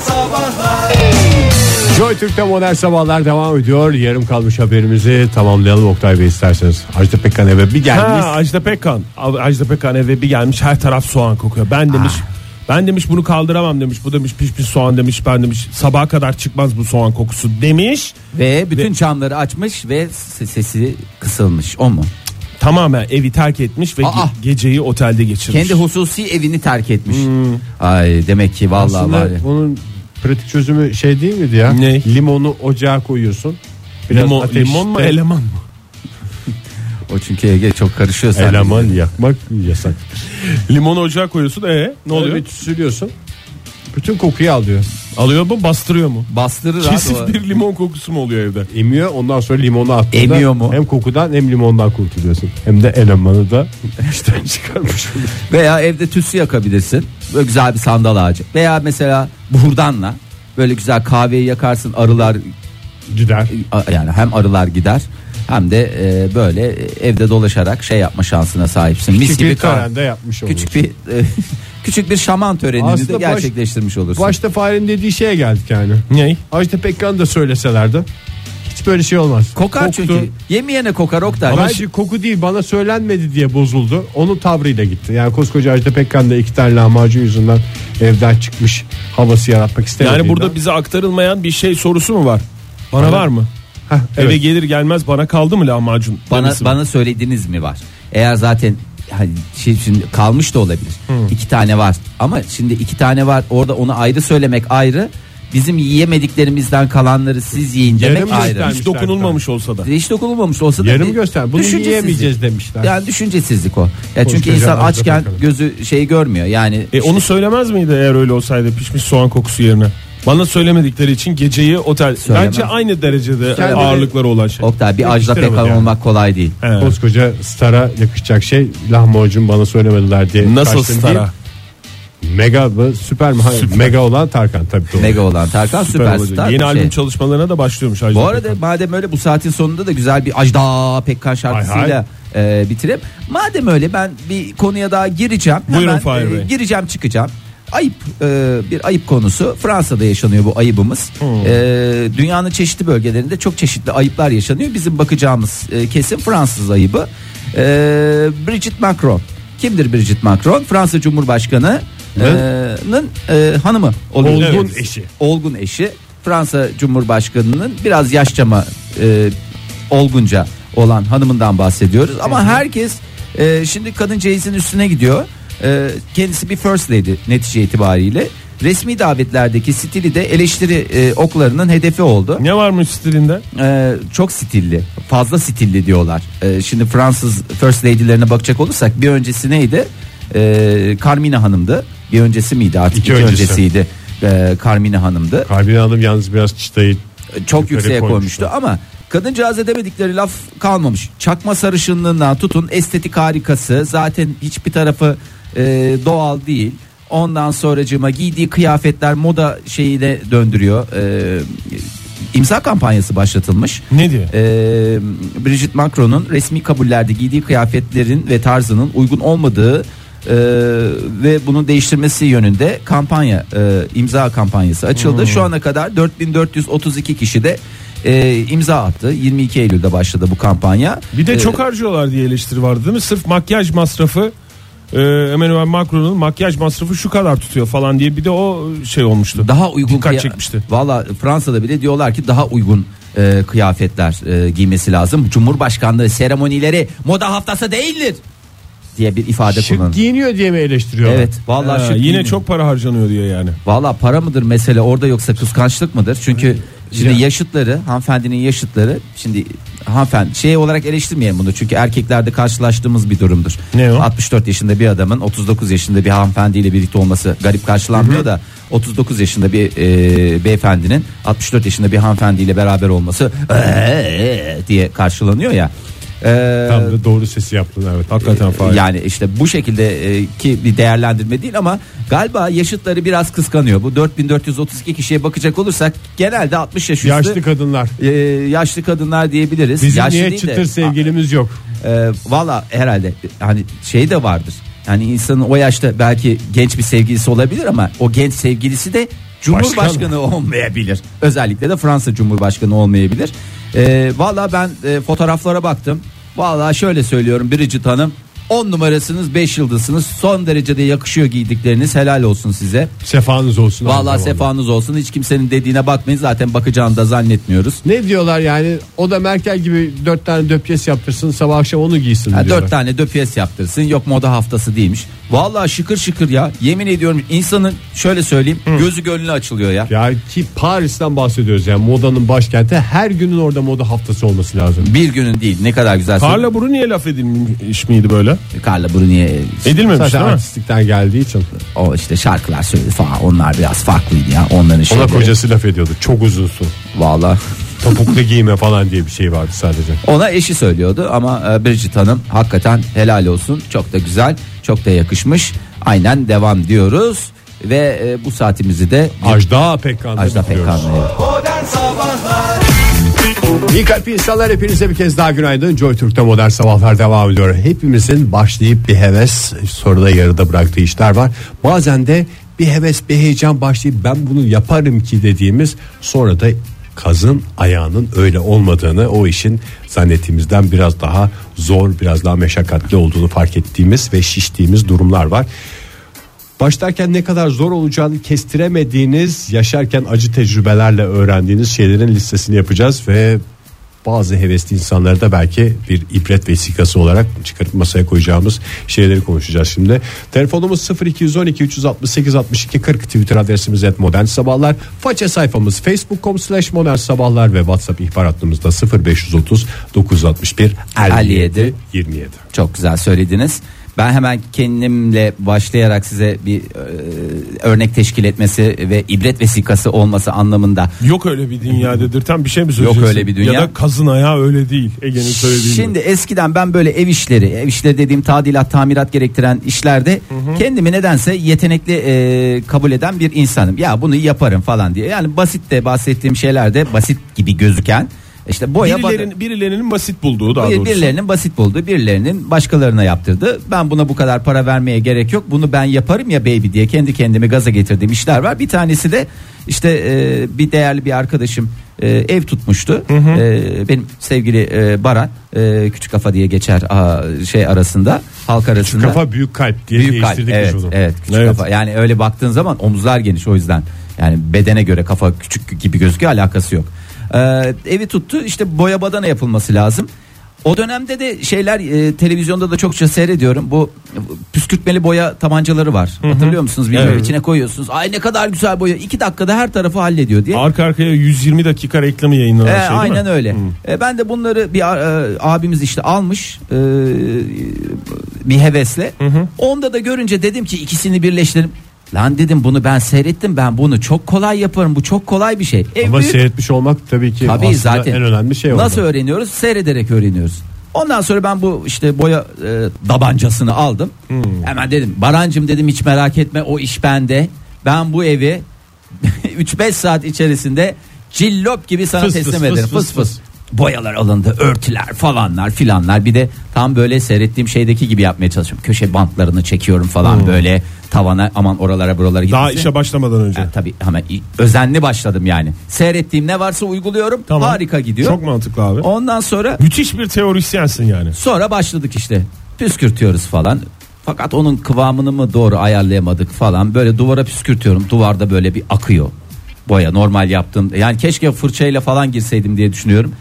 Sabahlar Joy Türk'te modern sabahlar devam ediyor. Yarım kalmış haberimizi tamamlayalım Oktay Bey isterseniz. Ajda Pekkan eve bir gelmiş. Ha, Ajda Pekkan. Ajda Pekkan eve bir gelmiş her taraf soğan kokuyor. Ben demiş ben demiş bunu kaldıramam demiş. Bu demiş piş piş soğan demiş. Ben demiş sabaha kadar çıkmaz bu soğan kokusu demiş. Ve bütün camları açmış ve se- sesi kısılmış. O mu? Tamamen evi terk etmiş ve Aa! ge- geceyi otelde geçirmiş. Kendi hususi evini terk etmiş. Ay demek ki vallahi Aslında var ya. bunun pratik çözümü şey değil miydi ya? Ne? Limonu ocağa koyuyorsun. Biraz Limon, ateşte limon mu eleman mı? O çünkü Ege çok karışıyor sen. Eleman yakmak yasak. Limonu ocağa koyuyorsun. E ne oluyor? Evet sürüyorsun. Bütün kokuyu alıyor. Alıyor mu bastırıyor mu? Bastırır abi. Kesin o. bir limon kokusu mu oluyor evde? Emiyor ondan sonra limonu attığında Emiyor mu? hem kokudan hem limondan kurtuluyorsun. Hem de elemanı da işten çıkarmış. Veya evde tütsü yakabilirsin. Böyle güzel bir sandal ağacı. Veya mesela buhurdanla böyle güzel kahveyi yakarsın arılar Gider. yani hem arılar gider hem de e, böyle evde dolaşarak şey yapma şansına sahipsin. Mis Küçük gibi bir törende yapmış olursun. küçük bir e, küçük bir şaman törenini Aslında de baş- gerçekleştirmiş olursun. Başta Fahir'in dediği şeye geldik yani. Ney? Ajda Pekkan da söyleselerdi. Hiç böyle şey olmaz. kokar Koktu. çünkü. Yemeyene kokar Oktay. Ama Bence koku değil bana söylenmedi diye bozuldu. Onun tavrıyla gitti. Yani koskoca Ajda Pekkan da iki tane lahmacun yüzünden evden çıkmış havası yaratmak istemedi. Yani burada bize aktarılmayan bir şey sorusu mu var? Bana- var mı? Heh, Eve evet. gelir gelmez bana kaldı mı lahmacun? bana demesi mi? bana söylediğiniz mi var? Eğer zaten hani şey şimdi kalmış da olabilir. İki tane var. Ama şimdi iki tane var. Orada onu ayrı söylemek ayrı. Bizim yiyemediklerimizden kalanları siz yiyin demek Yarım ayrı. göstermiş. hiç dokunulmamış olsa da. Hiç dokunulmamış olsa da Yarım bir göster. Bunu düşüncesizlik. yiyemeyeceğiz demişler. Yani düşüncesizlik o. Ya çünkü Koskoca insan açken gözü şey görmüyor. Yani E onu söylemez miydi eğer öyle olsaydı pişmiş soğan kokusu yerine? Bana söylemedikleri için geceyi otel Söylemez. bence aynı derecede Kendine- ağırlıkları olan şey. Oktay bir Ajda Pekkan yani. olmak kolay değil. He. Koskoca stara yakışacak şey lahmacun bana söylemediler diye. Nasıl stara? değil. Mega mı süper mi? Hayır, Mega olan Tarkan tabii doğru. Mega olan Tarkan Süper süperstar. olacak. bir Yeni şey. albüm çalışmalarına da başlıyormuş Ajda Bu arada Pekkan. madem öyle bu saatin sonunda da güzel bir Ajda Pekkan şarkısıyla e, bitirip madem öyle ben bir konuya daha gireceğim. Buyurun Hemen, e, gireceğim çıkacağım. Ayıp e, bir ayıp konusu Fransa'da yaşanıyor bu ayıbımız. Hmm. E, dünyanın çeşitli bölgelerinde çok çeşitli ayıplar yaşanıyor. Bizim bakacağımız e, kesim Fransız ayıbı. E, Brigitte Macron. Kimdir Brigitte Macron? Fransa Cumhurbaşkanı'nın e, hanımı oluyor. Olgun Evet. eşi. Olgun eşi Fransa Cumhurbaşkanı'nın biraz yaşçama e, olgunca olan hanımından bahsediyoruz. Ama herkes e, şimdi kadıncağızın üstüne gidiyor. E, kendisi bir first lady netice itibariyle. Resmi davetlerdeki stili de eleştiri e, oklarının hedefi oldu. Ne varmış stilinde? E, çok stilli, fazla stilli diyorlar. E, şimdi Fransız first lady'lerine bakacak olursak bir öncesi neydi? E, Carmina Hanım'dı. Bir öncesi miydi artık? İki İki, öncesi. öncesiydi. E, Carmina Hanım'dı Kalbine Hanım yalnız biraz çıtayı çok yükseğe koymuşlar. koymuştu ama kadıncağız edemedikleri laf kalmamış. Çakma sarışınlığından tutun estetik harikası zaten hiçbir tarafı e, doğal değil. Ondan sonracığıma giydiği kıyafetler moda şeyine döndürüyor. E, imza kampanyası başlatılmış. Ne diyor? E, Brigitte Macron'un resmi kabullerde giydiği kıyafetlerin ve tarzının uygun olmadığı e, ve bunun değiştirmesi yönünde kampanya e, imza kampanyası açıldı. Şu ana kadar 4432 kişi de e, imza attı. 22 Eylül'de başladı bu kampanya. Bir de çok harcıyorlar diye eleştiri vardı değil mi? Sırf makyaj masrafı e, Emmanuel Macron'un makyaj masrafı şu kadar tutuyor falan diye bir de o şey olmuştu. daha uygun Dikkat kıya- çekmişti. Valla Fransa'da bile diyorlar ki daha uygun e, kıyafetler e, giymesi lazım. Cumhurbaşkanlığı seremonileri moda haftası değildir diye bir ifade şık kullanıldı. giyiniyor diye mi eleştiriyorlar? Evet vallahi şık yine giyiniyor. çok para harcanıyor diye yani. Valla para mıdır mesele orada yoksa kıskançlık mıdır? Çünkü şimdi Ya. yaşıtları hanımefendinin yaşıtları şimdi hanımefendi şey olarak eleştirmeyelim bunu çünkü erkeklerde karşılaştığımız bir durumdur. Ne o? 64 yaşında bir adamın 39 yaşında bir hanımefendiyle birlikte olması garip karşılanmıyor da 39 yaşında bir e, beyefendinin 64 yaşında bir hanımefendiyle beraber olması "Ee" diye karşılanıyor ya. Ee, Tam da doğru sesi yaptın evet. Hakikaten Fahir. yani işte bu şekilde e, ki bir değerlendirme değil ama galiba yaşıtları biraz kıskanıyor. Bu 4432 kişiye bakacak olursak genelde 60 yaş üstü Yaşlı kadınlar. e, yaşlı kadınlar diyebiliriz. Bizim yaşlı niye değil de- çıtır sevgilimiz yok? e, Valla herhalde hani şey de vardır. Yani insanın o yaşta belki genç bir sevgilisi olabilir ama o genç sevgilisi de Cumhurbaşkanı olmayabilir. Özellikle de Fransa Cumhurbaşkanı olmayabilir. Ee, Valla ben e, fotoğraflara baktım. Valla şöyle söylüyorum Bridget Hanım 10 numarasınız 5 yıldızsınız son derecede yakışıyor giydikleriniz helal olsun size. Sefanız olsun. Valla sefanız olsun hiç kimsenin dediğine bakmayın zaten bakacağını da zannetmiyoruz. Ne diyorlar yani o da Merkel gibi dört tane döpyes yaptırsın sabah akşam onu giysin Ha, diyorlar. dört tane döpiyes yaptırsın yok moda haftası değilmiş. Valla şıkır şıkır ya yemin ediyorum insanın şöyle söyleyeyim gözü gönlü açılıyor ya. Ya ki Paris'ten bahsediyoruz yani modanın başkenti her günün orada moda haftası olması lazım. Bir günün değil ne kadar güzel. Carla Bruni'ye laf edilmiş miydi böyle? Carla Bruni'ye Edilmemiş Zaten değil mi? artistlikten geldiği için. o işte şarkılar söyledi falan onlar biraz farklıydı ya onların Ona şeyleri. kocası laf ediyordu. Çok uzunsun. Valla Topuklu giyme falan diye bir şey vardı sadece. ona eşi söylüyordu ama e, Bridget Hanım hakikaten helal olsun çok da güzel çok da yakışmış aynen devam diyoruz ve e, bu saatimizi de Ajda Pekkan'da Ajda bitiriyoruz. Pekkan'la evet. İyi kalpli insanlar hepinize bir kez daha günaydın. Joy Türk'te modern sabahlar devam ediyor. Hepimizin başlayıp bir heves soruda yarıda bıraktığı işler var. Bazen de bir heves bir heyecan başlayıp ben bunu yaparım ki dediğimiz sonra da kazın ayağının öyle olmadığını o işin zannettiğimizden biraz daha zor biraz daha meşakkatli olduğunu fark ettiğimiz ve şiştiğimiz durumlar var. Başlarken ne kadar zor olacağını kestiremediğiniz, yaşarken acı tecrübelerle öğrendiğiniz şeylerin listesini yapacağız ve bazı hevesli insanları da belki bir ibret vesikası olarak çıkarıp masaya koyacağımız şeyleri konuşacağız şimdi. Telefonumuz 0212 368 62 40 Twitter adresimiz et modern sabahlar. Faça sayfamız facebook.com slash modern sabahlar ve WhatsApp ihbar hattımızda 0530 961 57 27. Çok güzel söylediniz. Ben hemen kendimle başlayarak size bir e, örnek teşkil etmesi ve ibret vesikası olması anlamında. Yok öyle bir dünya dedirten bir şey mi söyleyeceksin? öyle bir dünya. Ya da kazın ayağı öyle değil. Ege'nin söylediği Şimdi gibi. eskiden ben böyle ev işleri, ev işleri dediğim tadilat, tamirat gerektiren işlerde kendimi nedense yetenekli e, kabul eden bir insanım. Ya bunu yaparım falan diye. Yani basit de bahsettiğim şeylerde basit gibi gözüken işte boya Birilerin, birilerinin basit bulduğu daha doğrusu. Birilerinin basit bulduğu, birilerinin başkalarına yaptırdı. Ben buna bu kadar para vermeye gerek yok. Bunu ben yaparım ya baby diye kendi kendimi gaza getirdiğim işler var. Bir tanesi de işte e, bir değerli bir arkadaşım e, ev tutmuştu. E, benim sevgili e, Baran e, küçük kafa diye geçer aa, şey arasında, halk arasında. Kafa büyük kalp diye Büyük kalp. Evet, onu. evet, küçük Evet. kafa. Yani öyle baktığın zaman omuzlar geniş o yüzden. Yani bedene göre kafa küçük gibi gözüküyor alakası yok. Ee, evi tuttu işte boya badana yapılması lazım. O dönemde de şeyler e, televizyonda da çokça seyrediyorum. Bu püskürtmeli boya tabancaları var. Hatırlıyor musunuz? Bilmiyorum Evet. içine koyuyorsunuz. Ay ne kadar güzel boya. iki dakikada her tarafı hallediyor diye. Arka arkaya 120 dakika reklamı yayınlanan E, şey değil aynen mi? öyle. E, ben de bunları bir e, abimiz işte almış e, bir hevesle. Onda da görünce dedim ki ikisini birleştirelim. Lan dedim bunu ben seyrettim ben bunu çok kolay yaparım bu çok kolay bir şey. Ev Ama büyük. seyretmiş olmak tabii ki Tabii aslında zaten. en önemli şey orada. Nasıl öğreniyoruz? Seyrederek öğreniyoruz. Ondan sonra ben bu işte boya e, tabancasını aldım. Hmm. Hemen dedim Barancım dedim hiç merak etme o iş bende. Ben bu evi 3-5 saat içerisinde cillop gibi sana Fıs teslim fıs, ederim. fıs Fıs fıs fıs. Boyalar alındı, örtüler falanlar filanlar. Bir de tam böyle seyrettiğim şeydeki gibi yapmaya çalışıyorum. Köşe bantlarını çekiyorum falan böyle tavana aman oralara buralara Hmm. Daha işe başlamadan önce. Ha, tabii hemen özenli başladım yani. Seyrettiğim ne varsa uyguluyorum. Tamam. Harika gidiyor. Çok mantıklı abi. Ondan sonra Müthiş bir teorisyensin yani. sonra başladık işte. Püskürtüyoruz falan. Fakat onun kıvamını mı doğru ayarlayamadık falan. Böyle duvara püskürtüyorum. Duvarda böyle bir akıyor. Boya normal yaptım. Yani keşke fırçayla falan girseydim diye düşünüyorum.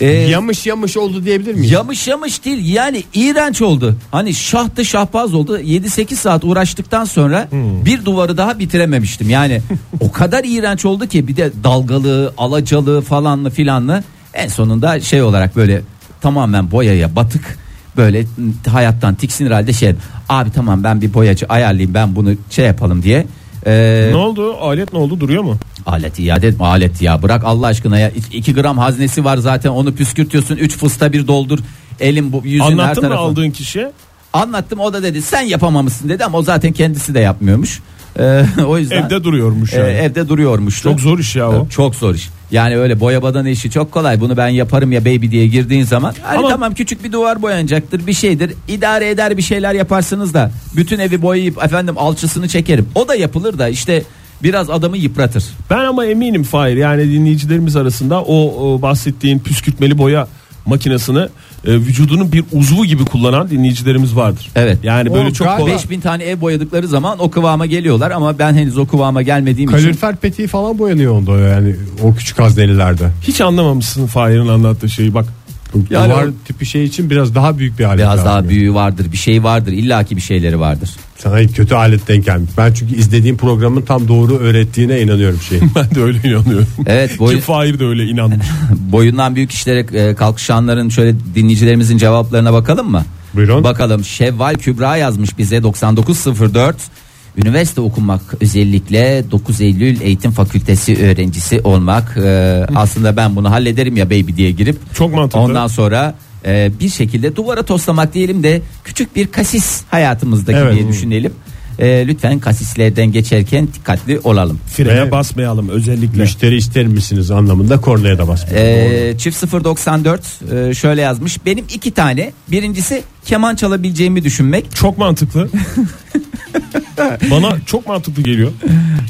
Ee, Yamış yamış oldu diyebilir miyiz? Yamış yamış değil yani iğrenç oldu. Hani şahtı şahbaz oldu. 7-8 saat uğraştıktan sonra Hmm. bir duvarı daha bitirememiştim. Yani o kadar iğrenç oldu ki bir de dalgalı, alacalı falanlı filanlı. En sonunda şey olarak böyle tamamen boyaya batık böyle hayattan tiksinir halde şey abi tamam ben bir boyacı ayarlayayım ben bunu şey yapalım diye. Ee, Ne oldu? Alet ne oldu? Duruyor mu? Alet iade etme alet ya bırak Allah aşkına ya 2 gram haznesi var zaten onu püskürtüyorsun 3 fısta bir doldur elim bu yüzün her Anlattın mı tarafı. aldığın kişiye? Anlattım o da dedi sen yapamamışsın dedi ama o zaten kendisi de yapmıyormuş. Ee, o yüzden Evde duruyormuş e, yani. evde duruyormuş. Çok zor iş ya o. Çok zor iş. Yani öyle boya badana işi çok kolay. Bunu ben yaparım ya baby diye girdiğin zaman. Hani Ama- tamam küçük bir duvar boyanacaktır bir şeydir. İdare eder bir şeyler yaparsınız da bütün evi boyayıp efendim alçısını çekerim. O da yapılır da işte biraz adamı yıpratır. Ben ama eminim Fahir yani dinleyicilerimiz arasında o, o bahsettiğin püskürtmeli boya makinesini e, vücudunun bir uzvu gibi kullanan dinleyicilerimiz vardır. Evet. Yani böyle O çok kolay. 5000 tane ev boyadıkları zaman o kıvama geliyorlar ama ben henüz o kıvama gelmediğim için Kalorifer peteği falan boyanıyor onda yani o küçük haznelilerde. Hiç anlamamışsın Fahir'in anlattığı şeyi bak. Yani Duvar o- tipi şey için biraz daha büyük bir alet biraz daha yani. büyüğü vardır, bir şey vardır, illaki bir şeyleri vardır. Sana kötü alet denk gelmiş. Ben çünkü izlediğim programın tam doğru öğrettiğine inanıyorum şeyin. Ben de öyle inanıyorum. Evet, boy, Ki Fahir de öyle inanmış. boyundan büyük işlere e, kalkışanların şöyle dinleyicilerimizin cevaplarına bakalım mı? Buyurun. Bakalım Şevval Kübra yazmış bize 9904. Üniversite okumak özellikle 9 Eylül Eğitim Fakültesi öğrencisi olmak. E, aslında ben bunu hallederim ya baby diye girip Çok mantıklı. ondan sonra e, bir şekilde duvara toslamak diyelim de küçük bir kasis hayatımızdaki Evet. diye düşünelim. E, lütfen kasislerden geçerken dikkatli olalım. Frene basmayalım özellikle. Müşteri ister misiniz anlamında kornaya da basmıyor. Ee, çift 094 e, şöyle yazmış. Benim iki tane. Birincisi keman çalabileceğimi düşünmek. Çok mantıklı. Bana çok mantıklı geliyor.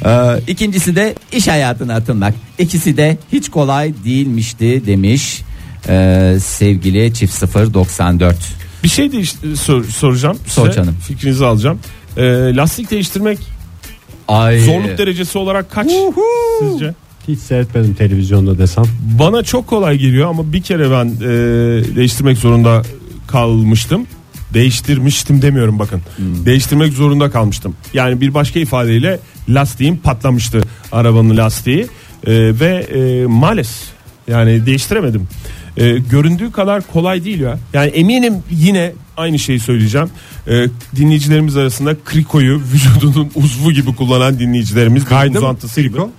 Ee, ikincisi de iş hayatına atılmak. İkisi de hiç kolay değilmişti demiş. Ee, sevgili çift 094. Bir şey de işte sor- soracağım. Sor size. canım. Fikrinizi alacağım. Ee, lastik değiştirmek Ay. zorluk derecesi olarak kaç sizce? Hiç seyretmedim televizyonda desem. Bana çok kolay geliyor ama bir kere ben e, değiştirmek zorunda kalmıştım. Değiştirmiştim demiyorum bakın. Değiştirmek zorunda kalmıştım. Yani bir başka ifadeyle lastiğim patlamıştı arabanın lastiği E, ve e, maalesef yani değiştiremedim. E, göründüğü kadar kolay değil ya. Yani eminim yine aynı şeyi söyleyeceğim. E, dinleyicilerimiz arasında krikoyu vücudunun uzvu gibi kullanan dinleyicilerimiz bir Kaydı mı uzantısı gibi. kriko?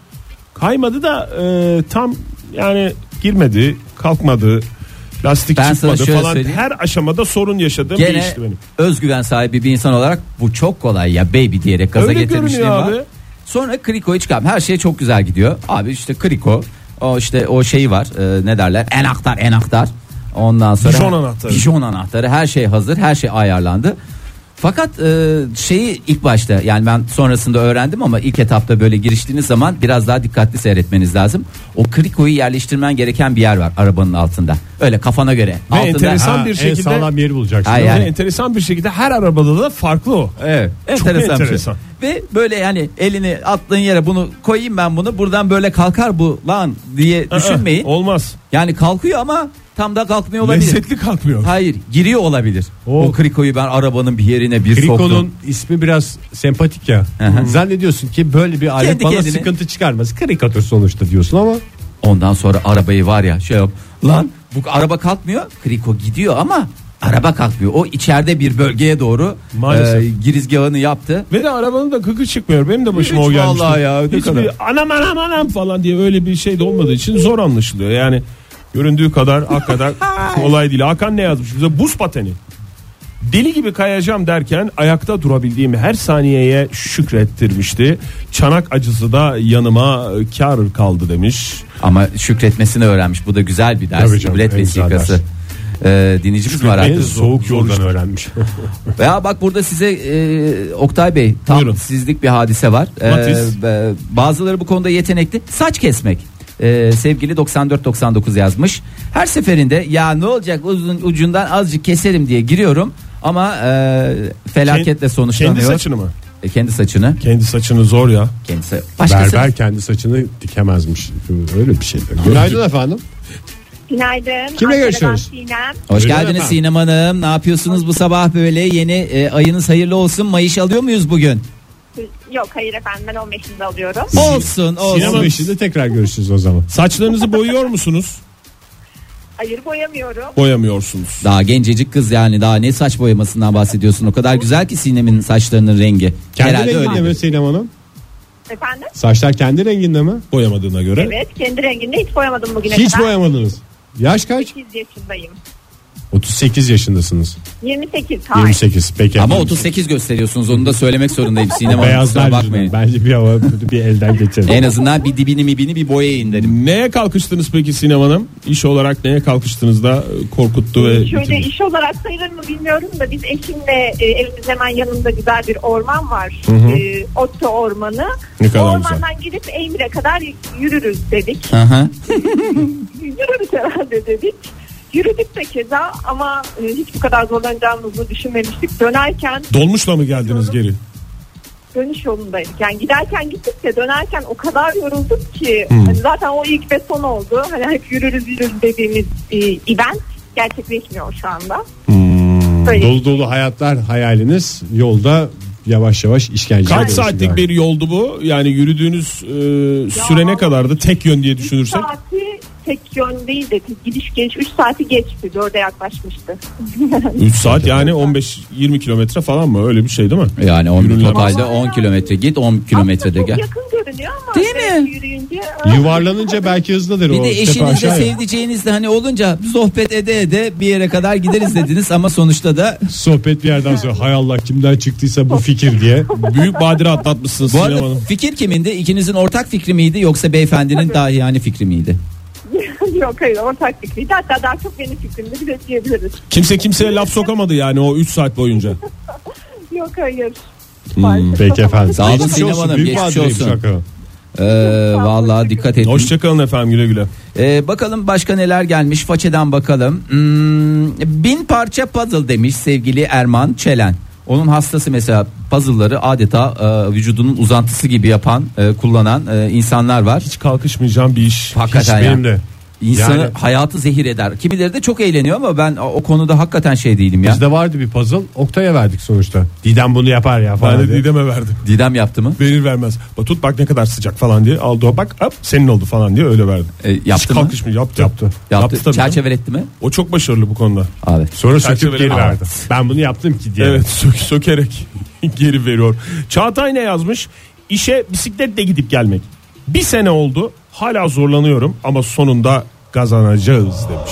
Kaymadı da e, tam yani girmedi, kalkmadı, lastik Ben sana çıkmadı şöyle falan. söyleyeyim. Her aşamada sorun yaşadığım bir Gene işti benim. özgüven sahibi bir insan olarak bu çok kolay ya baby diyerek gaza Öyle getirmişliğim var. abi. Sonra krikoyu çıkardım. Her şey çok güzel gidiyor. Abi işte kriko o işte o şeyi var e, ne derler enaktar enaktar. Ondan sonra Bijon anahtarı. Bijon anahtarı her şey hazır her şey ayarlandı. Fakat e, şeyi ilk başta yani ben sonrasında öğrendim ama ilk etapta böyle giriştiğiniz zaman biraz daha dikkatli seyretmeniz lazım. O krikoyu yerleştirmen gereken bir yer var arabanın altında. Öyle kafana göre. Ve altında, enteresan Ha, bir en şekilde- sağlam yeri bulacaksın. Mi? yani- Ve enteresan bir şekilde her arabada da farklı o. Evet. Çok Enteresan, bir enteresan. şey. Ve böyle yani elini attığın yere bunu koyayım ben bunu buradan böyle kalkar bu lan diye düşünmeyin. Aa, Olmaz. Yani kalkıyor ama tam da kalkmıyor olabilir. Lezzetli kalkmıyor. Hayır giriyor olabilir. O, O- krikoyu ben arabanın bir yerine bir soktum. Kriko'nun ismi biraz sempatik ya. hı. Zannediyorsun ki böyle bir alet Kendi bana kendine. sıkıntı çıkarmaz. Karikatür sonuçta diyorsun ama Ondan sonra arabayı var ya şey yap. Lan bu araba kalkmıyor. Kriko gidiyor ama araba kalkmıyor. O içeride bir bölgeye doğru Maalesef. e, girizgahını yaptı. Ve de arabanın da kıkı çıkmıyor. Benim de başıma Hiç o gelmişti. vallahi ya, Hiçbir kadar. anam anam anam falan diye öyle bir şey de olmadığı için zor anlaşılıyor. Yani göründüğü kadar hakikaten kolay değil. Hakan ne yazmış bize? Buz pateni. Deli gibi kayacağım derken ayakta durabildiğim her saniyeye şükrettirmişti. Çanak acısı da yanıma kar kaldı demiş. Ama şükretmesini öğrenmiş. Bu da güzel bir ders. Tabii canım, İbret en güzel vesikası. Ee, dinleyicimiz var en artık. soğuk yoldan öğrenmiş. Veya bak burada size e, Oktay Bey tam Buyurun. sizlik bir hadise var. Ee, e, bazıları bu konuda yetenekli. Saç kesmek. Ee, sevgili 9499 yazmış. Her seferinde ya ne olacak uzun ucundan azıcık keserim diye giriyorum ama e, felaketle sonuçlanıyor. Kendi saçını mı? E, kendi saçını. Kendi saçını zor ya. Kendisi. Başkası. Berber kendi saçını dikemezmiş. Öyle bir şey. Günaydın efendim. Günaydın. Kimle Ankara'dan görüşüyoruz? Sinem. Hoş geldiniz efendim. Sinem Hanım. Ne yapıyorsunuz bu sabah böyle? Yeni e, ayınız hayırlı olsun. Mayış alıyor muyuz bugün? Yok hayır efendim ben 15'inde alıyorum. Olsun olsun. Sinema- 15'inde tekrar görüşürüz o zaman. Saçlarınızı boyuyor musunuz? Hayır boyamıyorum. Boyamıyorsunuz. Daha gencecik kız yani daha ne saç boyamasından bahsediyorsun. O kadar güzel ki Sinem'in saçlarının rengi. Kendi Herhalde renginde öyle. mi Sinem Hanım? Efendim? Saçlar kendi renginde mi? Boyamadığına göre. Evet kendi renginde hiç boyamadım bugüne Hiç kadar. boyamadınız. Yaş kaç? 8 yaşındayım. 38 yaşındasınız. 28 hayır. 28 peki. Ama 38 gösteriyorsunuz onu da söylemek zorundayım Sinem Hanım Beyazlar bakmayın. Bence bir hava bir elden geçelim. En azından bir dibini mibini bir boyayın derim. Neye kalkıştınız peki Sinem Hanım? İş olarak neye kalkıştınız da e, korkuttu ve Şöyle bitirdi? iş olarak sayılır mı bilmiyorum da biz eşimle e, evimiz hemen yanında güzel bir orman var. Hı hı. E, Otto Ormanı. Ne kadar o ormandan gidip Eymire kadar yürürüz dedik. Aha. Yürürüz herhalde dedik. Yürüdük de keza ama e, hiç bu kadar zorlanacağımızı düşünmemiştik. Dönerken Dolmuşla mı geldiniz geri? dönüş yolundaydık. Yani giderken gittik de dönerken o kadar yorulduk ki Hmm. hani zaten o ilk ve son oldu. Hani hep yürürüz yürürüz dediğimiz e, event gerçekleşmiyor şu anda. Böyle. Dolu dolu hayatlar hayaliniz yolda yavaş yavaş işkence. Kaç saatlik yani. bir yoldu bu? Yani yürüdüğünüz e, süre ne kadardı? Tek yön diye düşünürsek. saati tek yön değil de gidiş geliş 3 saati geçti. 4'e yaklaşmıştı. 3 saat yani 15-20 kilometre falan mı? Öyle bir şey değil mi? Yani 11 Yürürler. totalde 10 kilometre git 10 kilometrede Aslında gel. çok yakın görünüyor ama Değil mi? yürüyünce Yuvarlanınca belki hızlıdır Bir o. de tepe eşinizle aşağıya. sevdiceğinizle hani olunca sohbet ede ede bir yere kadar gideriz dediniz ama sonuçta da Sohbet bir yerden sonra hay Allah kimden çıktıysa bu fikir diye. Büyük badire atlatmışsınız bu Sinem arada Hanım. fikir kimindi? İkinizin ortak fikri miydi yoksa beyefendinin dahi yani fikri miydi? yok hayır ortak fikriydi. Hatta daha çok benim fikrimdi bir de diyebiliriz. Kimse kimseye laf sokamadı yani o 3 saat boyunca. Yok hayır. Hmm, Peki efendim. Sağ olun Sinem olsun, Hanım, büyük geçmiş olsun. hakikaten. Ee, vallahi dikkat edin. Hoşçakalın efendim güle güle. Ee, bakalım başka neler gelmiş façeden bakalım. Hmm, bin parça puzzle demiş sevgili Erman Çelen. Onun hastası mesela puzzle'ları adeta e, vücudunun uzantısı gibi yapan, e, kullanan e, insanlar var. Hiç kalkışmayacağım bir iş. Hakikaten Hiç ya. benim de. İnsanı Yani- hayatı zehir eder. Kimileri de çok eğleniyor ama ben o konuda hakikaten şey değilim ya. Bizde vardı bir puzzle. Oktay'a verdik sonuçta. Didem bunu yapar ya falan Ben de diye. Didem'e verdim. Didem yaptı mı? Verir vermez. Bak tut bak ne kadar sıcak falan diye. Aldı o bak hop senin oldu falan diye öyle verdim. E, Hiç yaptı mı? kalkışmıyor. Yaptı. Yaptı. Yaptı. tabii canım. Çerçeveletti mi? O çok başarılı bu konuda. Abi. Sonra söküp geri verdi. Ben bunu yaptım ki diye. Evet sök, sökerek geri veriyor. Çağatay ne yazmış? İşe bisikletle gidip gelmek. Bir sene oldu hala zorlanıyorum ama sonunda kazanacağız demiş.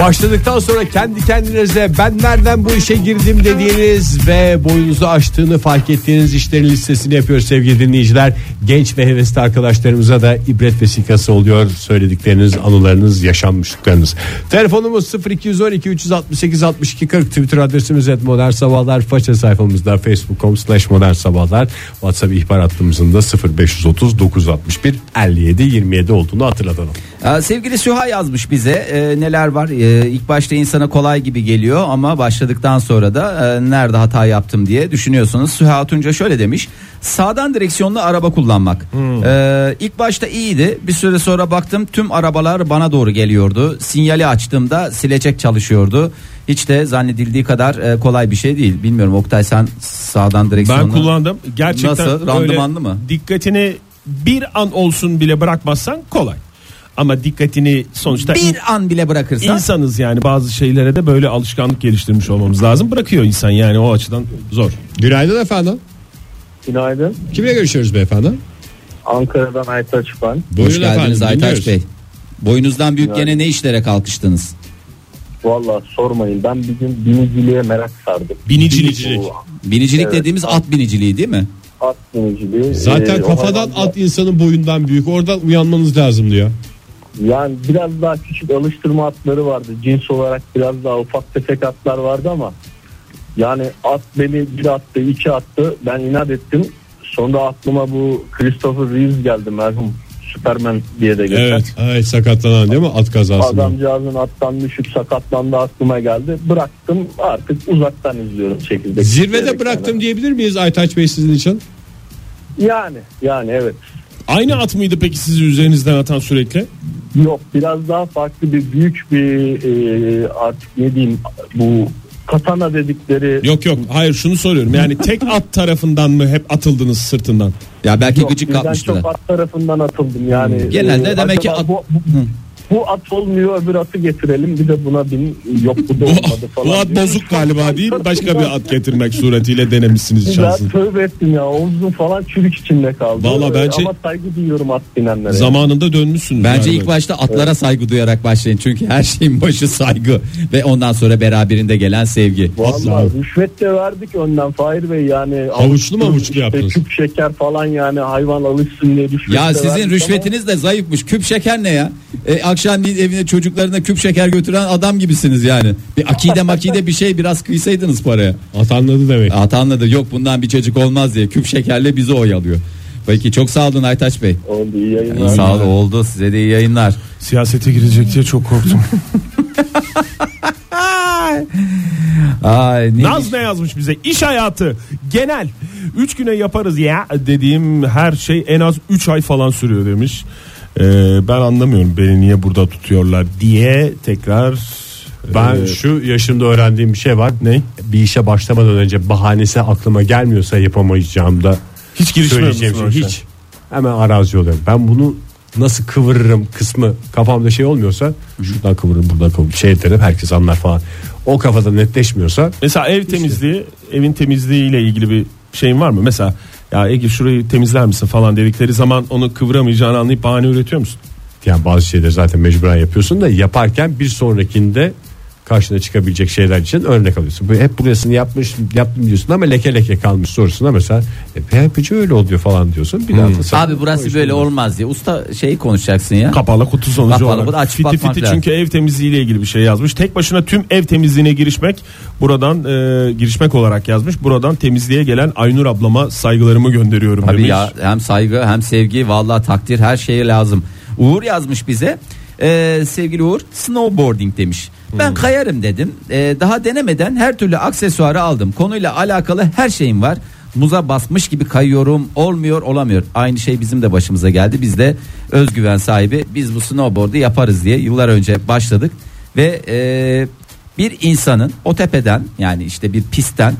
Başladıktan sonra kendi kendinize ben nereden bu işe girdim dediğiniz ve boyunuzu aştığını fark ettiğiniz işlerin listesini yapıyoruz sevgili dinleyiciler. Genç ve hevesli arkadaşlarımıza da ibret vesikası oluyor söyledikleriniz, anılarınız, yaşanmışlıklarınız. Telefonumuz 0212 368 62 40 Twitter adresimiz et modern sabahlar faça sayfamızda facebook.com slash modern sabahlar whatsapp ihbar hattımızın da 0530 961 57 27 olduğunu hatırlatalım. Sevgili Süha yazmış bize Ee, neler var Ee, ilk başta insana kolay gibi geliyor ama başladıktan sonra da e, nerede hata yaptım diye düşünüyorsunuz Süha Tunca şöyle demiş sağdan direksiyonlu araba kullanmak Ee, ilk başta iyiydi bir süre sonra baktım tüm arabalar bana doğru geliyordu sinyali açtığımda silecek çalışıyordu hiç de zannedildiği kadar e, kolay bir şey değil bilmiyorum Oktay sen sağdan direksiyonlu Ben kullandım. Gerçekten Nasıl? Randımanlı mı? Dikkatini bir an olsun bile bırakmazsan kolay. Ama dikkatini sonuçta in- bir an bile bırakırsan insanız yani bazı şeylere de böyle alışkanlık geliştirmiş olmamız lazım. Bırakıyor insan yani o açıdan zor. Günaydın efendim. Günaydın. Kimle görüşüyoruz beyefendi? Ankara'dan Aytaç ben. Hoş Buyurun geldiniz efendim, Aytaç dinliyoruz. Bey. Boyunuzdan büyük Günaydın. gene ne işlere kalkıştınız? Valla sormayın ben bir gün biniciliğe merak sardım. Binicilik. Bu Binicilik Evet. dediğimiz at biniciliği değil mi? At biniciliği. Zaten e, o kafadan hayvan- at insanın boyundan büyük. Oradan uyanmanız lazım diyor. Yani biraz daha küçük alıştırma atları vardı. Cins olarak biraz daha ufak tefek atlar vardı ama yani at beni bir attı iki attı ben inat ettim. Sonra aklıma bu Christopher Reeves geldi merhum Superman diye de geçer. Evet. Evet sakatlanan değil mi at kazasında? Adamcağızın attan düşüp sakatlandı aklıma geldi. Bıraktım artık uzaktan izliyorum çekirdek. Zirvede bıraktım yani. diyebilir miyiz Aytaç Bey sizin için? Yani yani evet. Aynı at mıydı peki sizi üzerinizden atan sürekli? Yok biraz daha farklı bir büyük bir e, artık ne diyeyim bu katana dedikleri Yok yok hayır şunu soruyorum yani tek at tarafından mı hep atıldınız sırtından? Ya belki Yok, gıcık birden kapmıştılar. çok at tarafından atıldım yani. Genelde E, demek ki at- bu, bu- bu at olmuyor öbür atı getirelim bir de buna bin yok bu da olmadı falan. bu at diyor. bozuk galiba değil başka bir at getirmek suretiyle denemişsiniz Ya şansını. tövbe ettim ya omzum falan çürük içinde kaldı. Vallahi bence- Ama saygı duyuyorum at binenlere. Zamanında dönmüşsünüz. Bence galiba. ilk başta atlara saygı duyarak başlayın. Çünkü her şeyin başı saygı ve ondan sonra beraberinde gelen sevgi. Vallahi rüşvet de verdik önden Fahir Bey yani. Havuçlu mu havuçlu işte yaptınız? Küp şeker falan yani hayvan alışsın diye rüşvet Ya sizin rüşvetiniz de zayıfmış. Küp şeker ne ya? E, akşamleyin evine çocuklarına küp şeker götüren adam gibisiniz yani. Bir akide makide bir şey biraz kıysaydınız paraya. At anladı demek. At anladı yok bundan bir çocuk olmaz diye küp şekerle bizi oyalıyor. Peki çok sağ olun Aytaç Bey. Oldu iyi yayınlar. Sağ ol oldu size de iyi yayınlar. Siyasete girecek diye çok korktum. Ay, ne Naz ne yazmış bize? İş hayatı genel 3 güne yaparız ya dediğim her şey en az 3 ay falan sürüyor demiş. Ee, ben anlamıyorum beni niye burada tutuyorlar diye tekrar Ben e, şu yaşımda öğrendiğim bir şey var. Ne? Bir işe başlamadan önce bahanesi aklıma gelmiyorsa yapamayacağım da hiç musun şey hiç. Hemen arazi oluyorum. Ben bunu nasıl kıvırırım kısmı kafamda şey olmuyorsa şuradan kıvırırım buradan kıvırırım şey derim herkes anlar falan. O kafada netleşmiyorsa Mesela ev temizliği, evin temizliği ile ilgili bir şeyin var mı? Mesela ya Ege şurayı temizler misin falan dedikleri zaman onu kıvıramayacağını anlayıp bahane üretiyor musun? yani bazı şeyleri zaten mecburen yapıyorsun da yaparken bir sonrakinde karşına çıkabilecek şeyler için örnek alıyorsun. Bu hep burasını yapmış yaptım diyorsun ama leke leke kalmış sorusuna mesela hep hep öyle oluyor falan diyorsun. Bir daha da sen- Abi burası böyle olmaz diye. Usta şey konuşacaksın ya. Kapalı kutu sonucu Kapalı olarak. kutu açıp fiti bakmak fiti lazım. çünkü ev temizliği ile ilgili bir şey yazmış. Tek başına tüm ev temizliğine girişmek buradan e, girişmek olarak yazmış. Buradan temizliğe gelen Aynur ablama saygılarımı gönderiyorum Tabii demiş. ya hem saygı hem sevgi vallahi takdir her şeye lazım. Uğur yazmış bize. Ee, sevgili Uğur snowboarding demiş. Ben kayarım dedim. Ee, daha denemeden her türlü aksesuarı aldım. Konuyla alakalı her şeyim var. Muza basmış gibi kayıyorum. Olmuyor, olamıyor. Aynı şey bizim de başımıza geldi. Biz de özgüven sahibi biz bu snowboard'u yaparız diye yıllar önce başladık ve e, bir insanın o tepeden yani işte bir pistten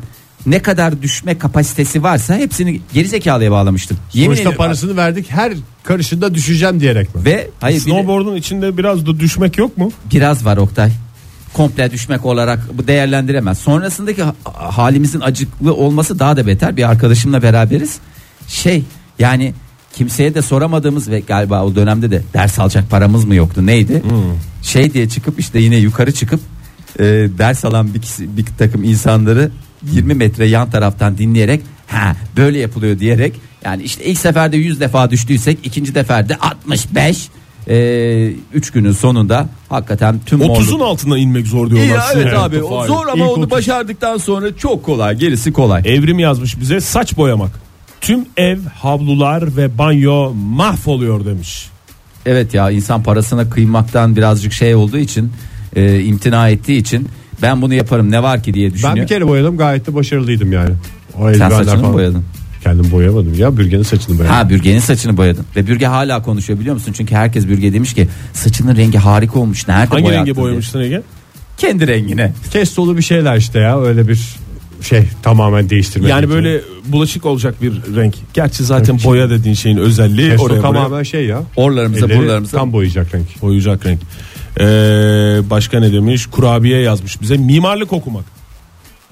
ne kadar düşme kapasitesi varsa hepsini gerizekalıya bağlamıştım. Yemin Sonuçta ediyorum. parasını verdik her karışında düşeceğim diyerek mi? Ve hayır bir de Snowboard'un içinde biraz da düşmek yok mu? biraz var Oktay. Komple düşmek olarak bu değerlendiremez. Sonrasındaki ha- halimizin acıklı olması daha da beter. Bir arkadaşımla beraberiz. Şey yani kimseye de soramadığımız ve galiba o dönemde de ders alacak paramız mı yoktu neydi? Şey diye çıkıp işte yine yukarı çıkıp e, ders alan bir, kişi, bir takım insanları 20 metre yan taraftan dinleyerek ha böyle yapılıyor diyerek yani işte ilk seferde 100 defa düştüysek ikinci seferde 65 e, 3 günün sonunda hakikaten tüm 30'un morluk- altına inmek zor diyorlar. İyi, evet Sinir abi o zor ama İlk onu 30. başardıktan sonra çok kolay gerisi kolay. Evrim yazmış bize saç boyamak. Tüm ev, havlular ve banyo mahvoluyor demiş. Evet ya insan parasına kıymaktan birazcık şey olduğu için e, imtina ettiği için ben bunu yaparım ne var ki diye düşünüyor. Ben bir kere boyadım gayet de başarılıydım yani. O Sen saçını falan. boyadın? Kendim boyamadım ya bürgenin saçını boyadım. Ha bürgenin saçını boyadın. Ve bürge hala konuşuyor biliyor musun? Çünkü herkes bürge demiş ki saçının rengi harika olmuş. Nerede Hangi boyattın rengi boyamıştın Ege? Kendi rengine. Kes dolu bir şeyler işte ya öyle bir şey tamamen değiştirmek. Yani için. böyle bulaşık olacak bir renk. Gerçi zaten boya dediğin şeyin özelliği Kes oraya dolu buraya tamamen şey ya. Orlarımıza Elleri buralarımıza. tam boyayacak renk. boyayacak renk. Ee, başka ne demiş? Kurabiye yazmış bize. Mimarlık okumak.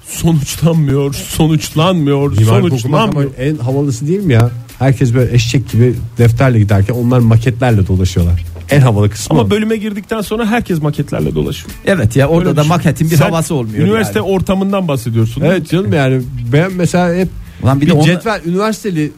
Sonuçlanmıyor, sonuçlanmıyor, Mimarlık okumak ama sonuçlanmıyor. en havalısı değil mi ya? Herkes böyle eşek gibi defterle giderken onlar maketlerle dolaşıyorlar. En havalı kısmı Ama o. bölüme girdikten sonra herkes maketlerle dolaşıyor. Evet ya orada Öyle da düşün. maketin bir Sen havası olmuyor. Üniversite yani. ortamından bahsediyorsun. Evet canım yani ben mesela hep Ulan bir bir, de onu- cetvel üniversiteli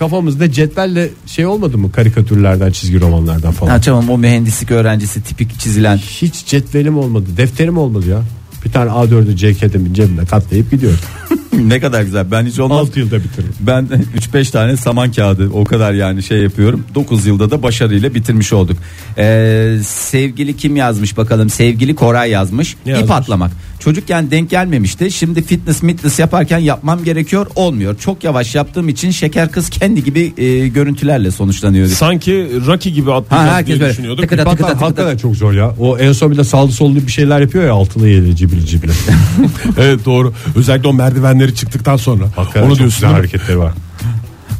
kafamızda cetvelle şey olmadı mı karikatürlerden çizgi romanlardan falan. Ha tamam o mühendislik öğrencisi tipik çizilen. Hiç cetvelim olmadı defterim olmadı ya. Bir tane A4'ü CK'demin cebine katlayıp gidiyorum. ne kadar güzel. Ben hiç olmaz. 6 yılda bitiririm. Ben 3-5 tane saman kağıdı o kadar yani şey yapıyorum. 9 yılda da başarıyla bitirmiş olduk. Ee, sevgili kim yazmış bakalım? Sevgili Koray yazmış. Ne İp yazmış? atlamak. Çocukken denk gelmemişti. Şimdi fitness fitness yaparken yapmam gerekiyor. Olmuyor. Çok yavaş yaptığım için şeker kız kendi gibi e, görüntülerle sonuçlanıyor. Sanki Rocky gibi Ha, atlayacağız herkes diye böyle düşünüyorduk. tıkıda tıkıda tıkıda. hakikaten çok zor ya. O en son bir de sağlı sollu bir şeyler yapıyor ya altılı yedi cibili cibili. evet doğru. Özellikle o merdivenleri çıktıktan sonra. Hakikaten Onu diyorsun. güzel hareketleri var.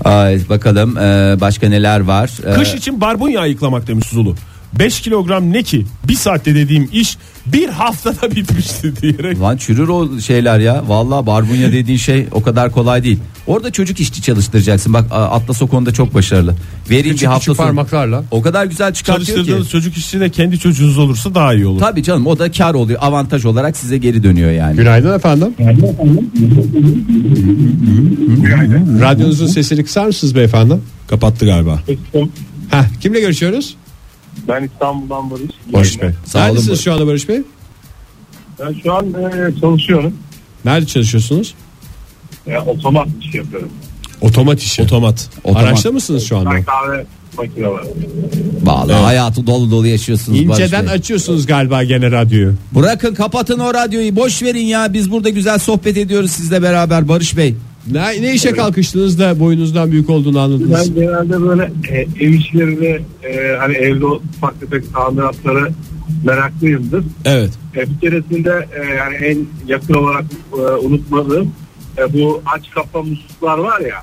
Ay, bakalım e, başka neler var? E, Kış için barbunya ayıklamak demiş Zulu. 5 kilogram ne ki? Bir saatte dediğim iş bir haftada bitmişti diyerek. Lan çürür o şeyler ya. Vallahi barbunya dediğin şey o kadar kolay değil. Orada çocuk işçi çalıştıracaksın. Bak Atlas o konuda çok başarılı. Bir Küçük hafta küçük sonu. parmaklarla. O kadar güzel çıkartıyor ki. Çocuk işçi de kendi çocuğunuz olursa daha iyi olur. Tabii canım o da kar oluyor. Avantaj olarak size geri dönüyor yani. Günaydın efendim. Radyonuzun sesini kısar mısınız beyefendi? Kapattı galiba. Heh, kimle görüşüyoruz? Ben İstanbul'dan Barış. Barış Bey. Sağ olun Neredesiniz Barış. şu anda Barış Bey? Ben şu an e, çalışıyorum. Nerede çalışıyorsunuz? E, otomat iş yapıyorum. Otomat işi. Otomat. Otomat. Araçta mısınız şu anda? Çay kahve makineleri. Vallahi hayatı dolu dolu yaşıyorsunuz Barış İnceden Bey. açıyorsunuz galiba gene radyoyu. Bırakın kapatın o radyoyu boş verin ya biz burada güzel sohbet ediyoruz sizle beraber Barış Bey. Ne, ne işe kalkıştınız da boyunuzdan büyük olduğunu anladınız? Ben genelde böyle e, ev işlerini e, hani evde ufak tefek tamiratları meraklıyımdır. Evet. E, bir keresinde e, yani en yakın olarak e, unutmadığım e, bu aç kapa musluklar var ya.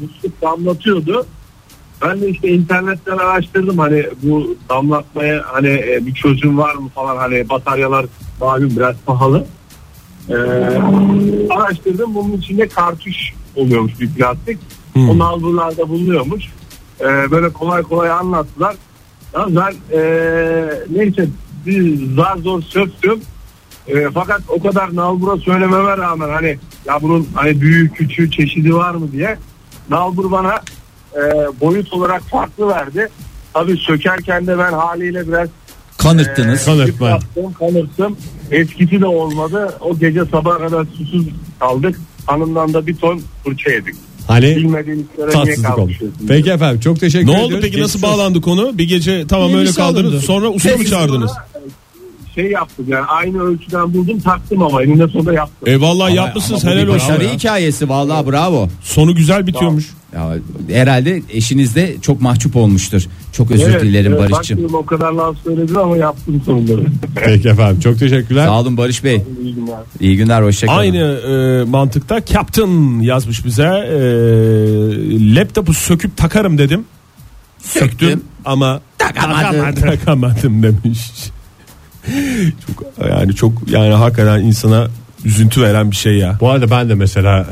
Musluk damlatıyordu. Ben de işte internetten araştırdım hani bu damlatmaya hani e, bir çözüm var mı falan hani bataryalar malum biraz pahalı. E, araştırdım bunun içinde kartuş oluyormuş bir plastik. O nalburlarda bulunuyormuş. E, böyle kolay kolay anlattılar. Ya ben e, neyse bir zar zor söktüm. E, fakat o kadar nalbura söylememe rağmen hani ya bunun hani büyük küçüğü çeşidi var mı diye nalbur bana e, boyut olarak farklı verdi. Tabii sökerken de ben haliyle biraz Kanırttınız. e, Kanırtma. yıprattım, kanırttım. Eskisi de olmadı. O gece sabaha kadar susuz kaldık. Hanımdan da bir ton fırça yedik. Hani Bilmediğin işlere niye tatsızlık oldu. kalkışıyorsun? Peki efendim çok teşekkür Ne ediyoruz. oldu peki nasıl Geçmiş olsun. bağlandı konu? Bir gece tamam öyle Yenisi kaldınız. alındı. Sonra usta mı çağırdınız? Şey yaptım yani aynı ölçüden buldum taktım ama eninde sonunda yaptım. E vallahi yapmışsınız helal olsun. başarı ya. hikayesi vallahi bravo. Sonu güzel bitiyormuş. Ya, herhalde eşiniz de çok mahcup olmuştur. Çok özür Evet, dilerim evet, Barış'cığım. baktım o kadar laf söyledim ama yaptım sonunda. Peki efendim çok teşekkürler. Sağ olun Barış Bey. İyi günler. İyi günler hoşçakalın. Aynı e, mantıkta Captain yazmış bize. E, laptopu söküp takarım dedim. Söktüm, Söktüm. ama Takamadım. takamadım demiş. çok yani çok yani hakikaten insana üzüntü veren bir şey ya. Bu arada ben de mesela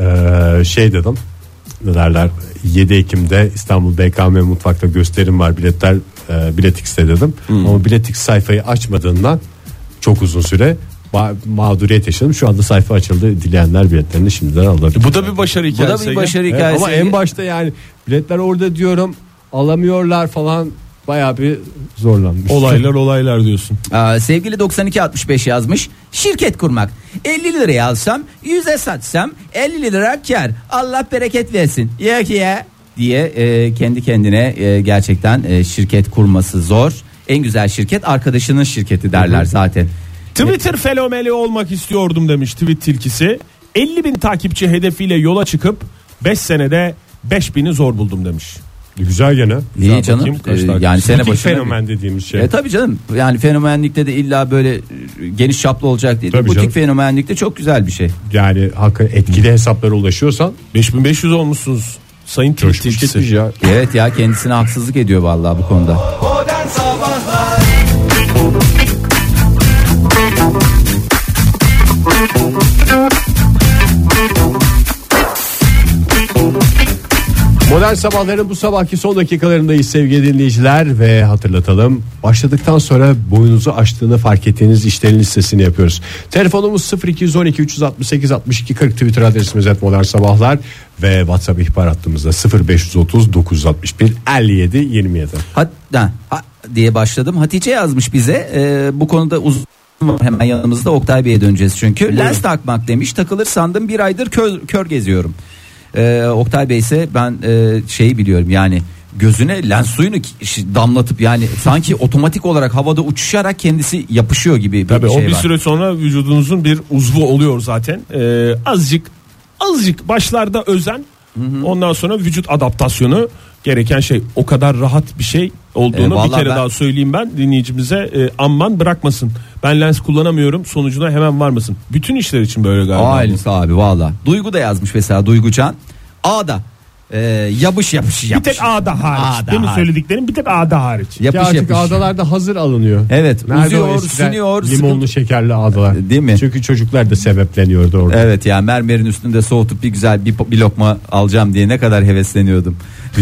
e, şey dedim. Ne derler 7 Ekim'de İstanbul BKM mutfakta gösterim var biletler e, biletix'te dedim. Ama biletix sayfayı açmadığından çok uzun süre ma- mağduriyet yaşadım. Şu anda sayfa açıldı. Dileyenler biletlerini şimdiden alabilir. Bu da bir başarı Bu hikayesi. da bir başarı Evet, hikayesi. ama en başta yani biletler orada diyorum alamıyorlar falan bayağı bir zorlanmış. Olaylar olaylar diyorsun. Aa, sevgili 9265 yazmış. Şirket kurmak. 50 liraya alsam 100'e satsam 50 lira kar. Allah bereket versin. Yok ya diye e, kendi kendine e, gerçekten e, şirket kurması zor. En güzel şirket arkadaşının şirketi derler zaten. Twitter fenomeni olmak istiyordum demiş tweet tilkisi. 50 bin takipçi hedefiyle yola çıkıp 5 senede 5000'i zor buldum demiş. Güzel gene. İyi canım. bakayım, kaç Ee, yani sene Butik başına. fenomen dediğimiz şey. E tabii canım. Yani fenomenlikte de illa böyle e, geniş çaplı olacak değil. Tabii Butik canım. fenomenlikte çok güzel bir şey. Yani hakikaten etkili hesaplara ulaşıyorsan 5500 olmuşsunuz sayın coşmuş gitmiş ya. Evet ya kendisine haksızlık ediyor vallahi bu konuda. Modern sabahların bu sabahki son dakikalarındayız sevgili dinleyiciler ve hatırlatalım. Başladıktan sonra boyunuzu aştığını fark ettiğiniz işlerin listesini yapıyoruz. Telefonumuz 0212 368 62 40 Twitter adresimiz et modern sabahlar ve WhatsApp ihbar hattımızda 0530 961 57 27. Hatta ha, diye başladım. Hatice yazmış bize. Ee, bu konuda uzun hemen yanımızda Oktay Bey'e döneceğiz çünkü. Lens takmak demiş. Takılır sandım bir aydır kör, kör geziyorum. Ee, Oktay Bey ise ben e, şeyi biliyorum yani gözüne lens suyunu damlatıp yani sanki otomatik olarak havada uçuşarak kendisi yapışıyor gibi bir Tabii şey o bir var. süre sonra vücudunuzun bir uzvu oluyor zaten. Ee, azıcık azıcık başlarda özen ondan sonra vücut adaptasyonu gereken şey o kadar rahat bir şey olduğunu Ee, bir kere ben- daha söyleyeyim ben dinleyicimize e, amman bırakmasın. Ben lens kullanamıyorum sonucuna hemen varmasın. Bütün işler için böyle galiba. Aynısı abi valla. Duygu da yazmış mesela Duygucan. A'da e, yapış yapış Bir yapış. tek A'da hariç. A'da Demin hariç. söylediklerim bir tek A'da hariç. Yapış artık yapış. ağdalarda hazır alınıyor. Evet, Nerede uzuyor, sünüyor, Limonlu sıkıntı- şekerli ağdalar. Değil mi? Çünkü çocuklar da sebepleniyordu orada. Evet ya mermerin üstünde soğutup bir güzel bir, bir lokma alacağım diye ne kadar hevesleniyordum.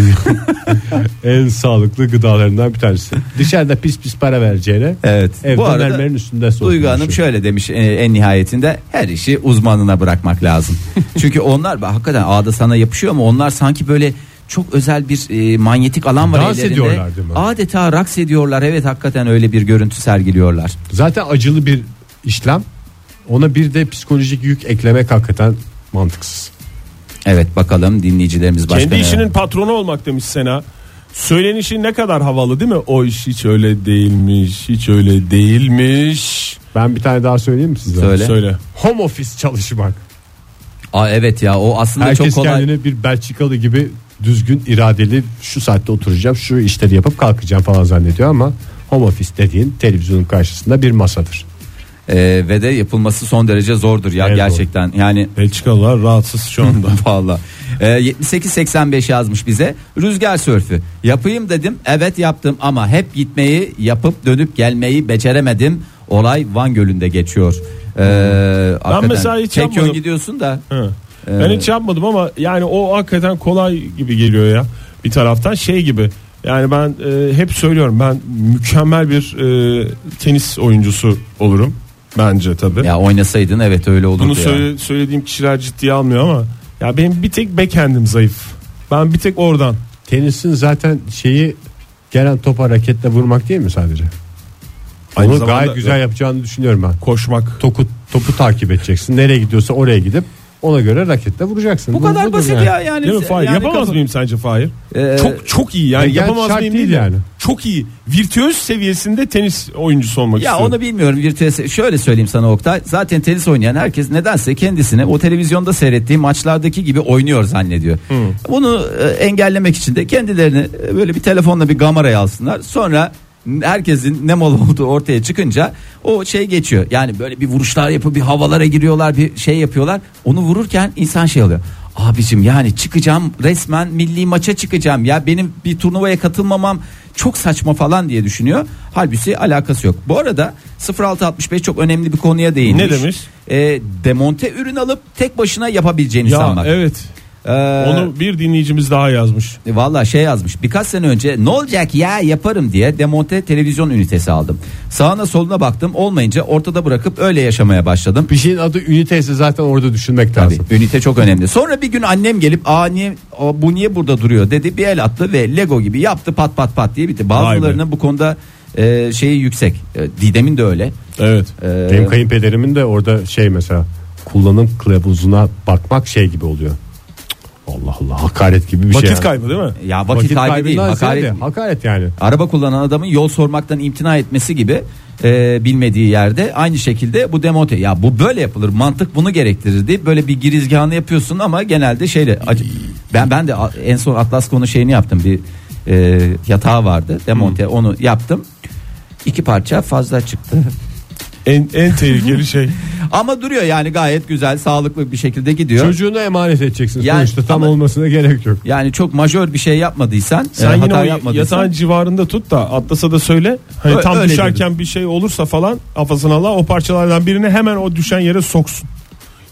en sağlıklı gıdalarından bir tanesi. Dışarıda pis pis para vereceğine Evet. evde Bu arada mermerin üstünde. Duygu Hanım şöyle demiş e, en nihayetinde her işi uzmanına bırakmak lazım. Çünkü onlar bak, hakikaten ağda sana yapışıyor ama onlar sanki böyle çok özel bir e, manyetik alan var Dans ellerinde. ediyorlar değil mi? Adeta raks ediyorlar. Evet hakikaten öyle bir görüntü sergiliyorlar. Zaten acılı bir işlem. Ona bir de psikolojik yük eklemek hakikaten mantıksız. Evet bakalım dinleyicilerimiz başka Kendi ne- işinin patronu olmak demiş Sena. Söylenişi ne kadar havalı değil mi? O iş hiç öyle değilmiş. Hiç öyle değilmiş. Ben bir tane daha söyleyeyim mi size? Söyle. Söyle. Home office çalışmak. Aa, evet ya o aslında Herkes çok kolay. kendini bir Belçikalı gibi düzgün iradeli şu saatte oturacağım şu işleri yapıp kalkacağım falan zannediyor ama home office dediğin televizyonun karşısında bir masadır. Ee, ve de yapılması son derece zordur ya Evet, gerçekten. Yani Belçikalılar rahatsız şu anda. Valla. Ee, 78-85 yazmış bize. Rüzgar sörfü. Yapayım dedim. Evet yaptım ama hep gitmeyi yapıp dönüp gelmeyi beceremedim. Olay Van Gölü'nde geçiyor. Ee, hakikaten mesela hiç tek yön yapmadım. gidiyorsun da. Hı. Ee, Ben hiç yapmadım ama yani o hakikaten kolay gibi geliyor ya. Bir taraftan şey gibi. Yani ben e, hep söylüyorum ben mükemmel bir e, tenis oyuncusu olurum. Bence tabii. Ya oynasaydın evet öyle olurdu Bunu ya. söyle, söylediğim kişiler ciddiye almıyor ama ya benim bir tek backhand'im zayıf. Ben bir tek oradan. Tenisin zaten şeyi gelen topa raketle vurmak değil mi sadece? Aynı Onu zamanda- gayet güzel yapacağını düşünüyorum ben. Koşmak. Topu, topu takip edeceksin. Nereye gidiyorsa oraya gidip ona göre raketle vuracaksın. Bu kadar budur basit ya yani. Değil mi Fahir? Yani Yapamaz kafa- mıyım sence Fahir? Ee, çok çok iyi yani yani yapamaz şart mıyım değil değil yani. Çok iyi. Virtüöz seviyesinde tenis oyuncusu olmak Ya istiyorum. onu bilmiyorum virtüöz. Şöyle söyleyeyim sana Oktay. Zaten tenis oynayan herkes nedense kendisine o televizyonda seyrettiği maçlardaki gibi oynuyor zannediyor. Bunu e, engellemek için de kendilerini e, böyle bir telefonla bir kameraya alsınlar. Sonra herkesin ne mal olduğu ortaya çıkınca o şey geçiyor. Yani böyle bir vuruşlar yapıp bir havalara giriyorlar, bir şey yapıyorlar. Onu vururken insan şey oluyor. Abicim yani çıkacağım resmen milli maça çıkacağım ya benim bir turnuvaya katılmamam çok saçma falan diye düşünüyor. Halbuki alakası yok. Bu arada 0665 çok önemli bir konuya değinmiş. Ne demiş? E, demonte ürün alıp tek başına yapabileceğini Ya sanmak. evet. Ee, Onu bir dinleyicimiz daha yazmış. Valla şey yazmış birkaç sene önce ne olacak ya yaparım diye demonte televizyon ünitesi aldım. Sağına soluna baktım olmayınca ortada bırakıp öyle yaşamaya başladım. Bir şeyin adı üniteyse zaten orada düşünmek Tabii lazım. ünite çok önemli. Sonra bir gün annem gelip aa niye aa, bu niye burada duruyor dedi bir el attı ve Lego gibi yaptı pat pat pat diye bitti. Bazılarının bu konuda e, şeyi yüksek. E, Didem'in de öyle. Evet. E, Benim kayınpederimin de orada şey mesela kullanım kılavuzuna bakmak şey gibi oluyor. Allah Allah hakaret gibi bir şey. Vakit yani. kaybı değil mi? ya vakit, kaybı değil hakaret. ziyade hakaret yani. Araba kullanan adamın yol sormaktan imtina etmesi gibi e, bilmediği yerde aynı şekilde bu demonte ya bu böyle yapılır mantık bunu gerektirir deyip böyle bir girizgahını yapıyorsun ama genelde şeyle ben ben de en son Atlas konu şeyini yaptım bir e, yatağı vardı demonte onu yaptım iki parça fazla çıktı En, en tehlikeli şey. ama duruyor yani gayet güzel sağlıklı bir şekilde gidiyor Çocuğuna emanet edeceksin. Yani Sonuçta tam ama- olmasına gerek yok. yani çok majör bir şey yapmadıysan Sen e, yine hata o yapmadıysan yatağın civarında tut da Atlas'a da söyle. Hani Ö- tam öyle düşerken bir şey olursa falan kafasına Allah o parçalardan birini hemen o düşen yere soksun.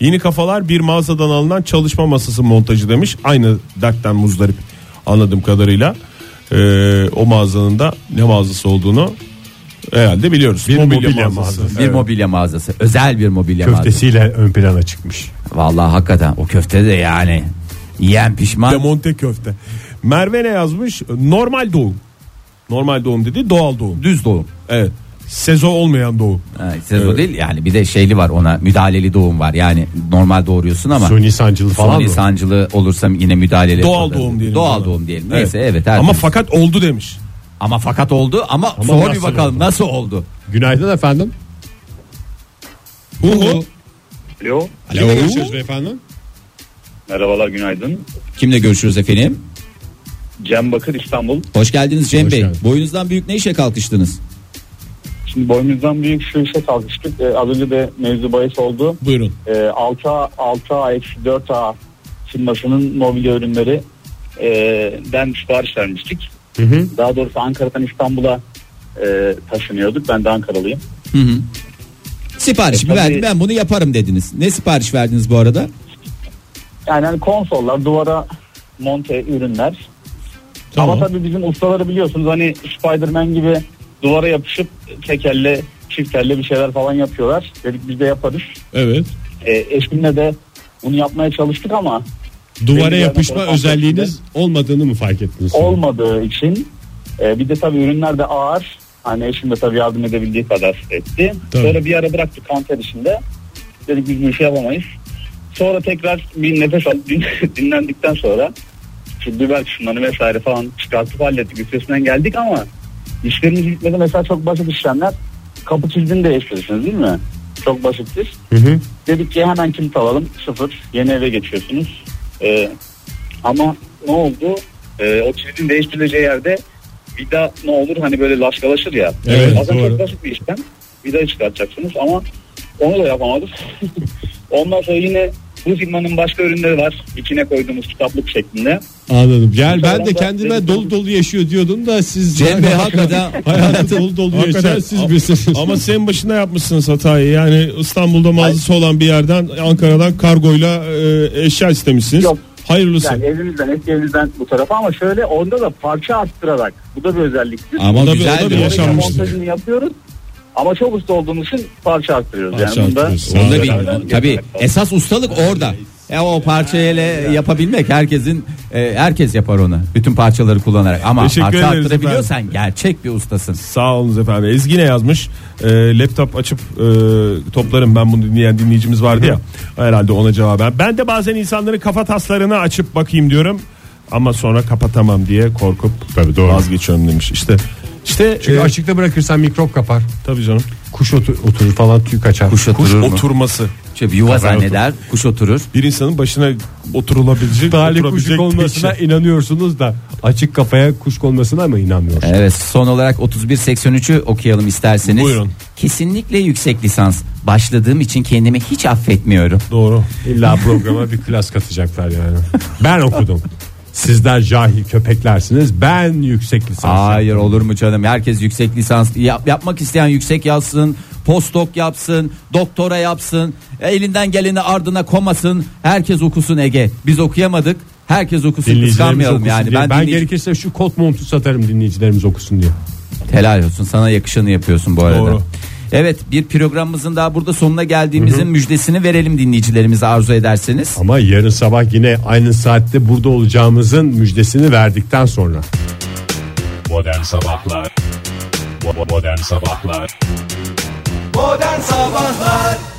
Yeni kafalar bir mağazadan alınan çalışma masası montajı demiş. Aynı dertten muzdarip anladığım kadarıyla. Ee, o mağazanın da ne mağazası olduğunu herhalde biliyoruz. Bir mobilya mağazası. bir Evet. mobilya mağazası özel bir mobilya mağazası Köftesiyle ön plana çıkmış. Vallahi hakikaten o köfte de yani yiyen pişman. Demonte köfte. Merve ne yazmış? Normal doğum. Normal doğum dedi doğal doğum. Düz doğum. Evet. Sezo olmayan doğum. Ha, sezo Evet. değil yani bir de şeyli var ona müdahaleli doğum var. Yani normal doğuruyorsun ama Suni sancılı falan suni mı? sancılı olursa yine müdahaleli. Doğal doğum diyelim. Doğal Doğal. doğum diyelim. Neyse evet. her Ama türlü. fakat oldu demiş. Ama fakat oldu ama, sor bir bakalım oldu? nasıl oldu? Günaydın efendim. Hu hu. Alo. Kimle görüşüyoruz beyefendi? Merhabalar günaydın. Kimle görüşürüz efendim? Cem Bakır İstanbul. Hoş geldiniz Cem Hoş Bey. geldin. Boyunuzdan büyük ne işe kalkıştınız? Şimdi boynumuzdan büyük şu işe kalkıştık. Ee, az önce de mevzu bahis oldu. Buyurun. Ee, 6A, 6A, eksi 4A firmasının mobilya ürünleri e, den sipariş vermiştik. Daha doğrusu Ankara'dan İstanbul'a e, taşınıyorduk. Ben de Ankaralıyım. Hı hı. Siparişimi E, tabii- verdim ben bunu yaparım dediniz. Ne sipariş verdiniz bu arada? Yani hani konsollar, duvara monte ürünler. Tamam. Ama tabii bizim ustaları biliyorsunuz hani Spider-Man gibi duvara yapışıp tek elle çift elle bir şeyler falan yapıyorlar. Dedik biz de yaparız. Evet. E, eşimle de bunu yapmaya çalıştık ama Duvara yapışma sonra özelliğiniz olmadığını mı fark ettiniz? olmadığı için e, bir de tabii ürünler de ağır. Hani eşim de tabii yardım edebildiği kadar etti. Tabii. Sonra bir ara bıraktık kanter işinde. Dedik biz bu işi yapamayız. Sonra tekrar bir nefes alıp din- dinlendikten sonra şu biber kısımlarını vesaire falan çıkartıp hallettik. Üstesinden geldik ama işlerimiz bitmedi. Mesela çok basit işlemler. Kapı kilidini değiştirirsiniz değil mi? Çok basittir. Hı hı. Dedik ki hemen kilit alalım. Sıfır. Yeni eve geçiyorsunuz. Ee, ama ne oldu? Ee, o kilidin değiştirileceği yerde vida ne olur hani böyle laşkalaşır ya. Evet, Aslında doğru. çok basit bir işlem. Vidayı çıkartacaksınız ama onu da yapamadık. Ondan sonra yine bu firmanın başka ürünleri var. İçine koyduğumuz kitaplık şeklinde. Anladım. Yani ben de kendime dolu dolu yaşıyor diyordum da siz Cem Bey hakikaten hayatı dolu dolu yaşayan siz misiniz? Ama sen başına yapmışsınız hatayı. Yani İstanbul'da mağazası olan bir yerden Ankara'dan kargoyla e, eşya istemişsiniz. Yok. Hayırlısı. Yani evimizden eski evimizden bu tarafa ama şöyle onda da parça arttırarak. Bu da bir özelliktir. Ama O da bir- güzel bir. Oraya yaşanmıştır. montajını yapıyoruz. Ama çok usta olduğumuz için parça arttırıyoruz. Parça yani bunda arttırıyoruz. Onda bir tabii esas ustalık orada. E o parçayla yapabilmek herkesin e, herkes yapar onu. Bütün parçaları kullanarak ama Teşekkür parça ederiz arttırabiliyorsan gerçek bir ustasın. Sağ olunuz efendim. Ezgi ne yazmış? E, laptop açıp e, toplarım ben bunu dinleyen dinleyicimiz vardı ya. Herhalde ona cevaben. Ben de bazen insanların kafa taslarını açıp bakayım diyorum. Ama sonra kapatamam diye korkup Tabii, doğru. vazgeçiyorum demiş. İşte işte Çünkü e, açıkta bırakırsan mikrop kapar. tabii canım. Kuş otur, oturur falan tüy kaçar. Kuş Kuş oturur mu? oturması. Şöyle bir yuva zanneder, kuş oturur. Bir insanın başına oturulabilecek, Talih kuş tek olmasına şey. inanıyorsunuz da açık kafaya kuş konmasına mı inanmıyorsunuz? Evet son olarak 3183'ü okuyalım isterseniz. Buyurun. Kesinlikle yüksek lisans. Başladığım için kendimi hiç affetmiyorum. Doğru. İlla programa bir klas katacaklar yani. Ben okudum. Sizler cahil köpeklersiniz. Ben yüksek lisans. Hayır olur mu canım? Herkes yüksek lisans yap- yapmak isteyen yüksek yazsın, postdoc yapsın, doktora yapsın. Elinden geleni ardına komasın. Herkes okusun Ege. Biz okuyamadık. Herkes okusun kıskanmayalım okusun yani. diye. Ben, Ben, dinleyici- gerekirse şu kot montu satarım dinleyicilerimiz okusun diye. Helal olsun sana yakışanı yapıyorsun bu arada. Doğru. Evet bir programımızın daha burada sonuna geldiğimizin müjdesini verelim dinleyicilerimize arzu ederseniz. Ama yarın sabah yine aynı saatte burada olacağımızın müjdesini verdikten sonra. Modern Sabahlar Modern Sabahlar Modern Sabahlar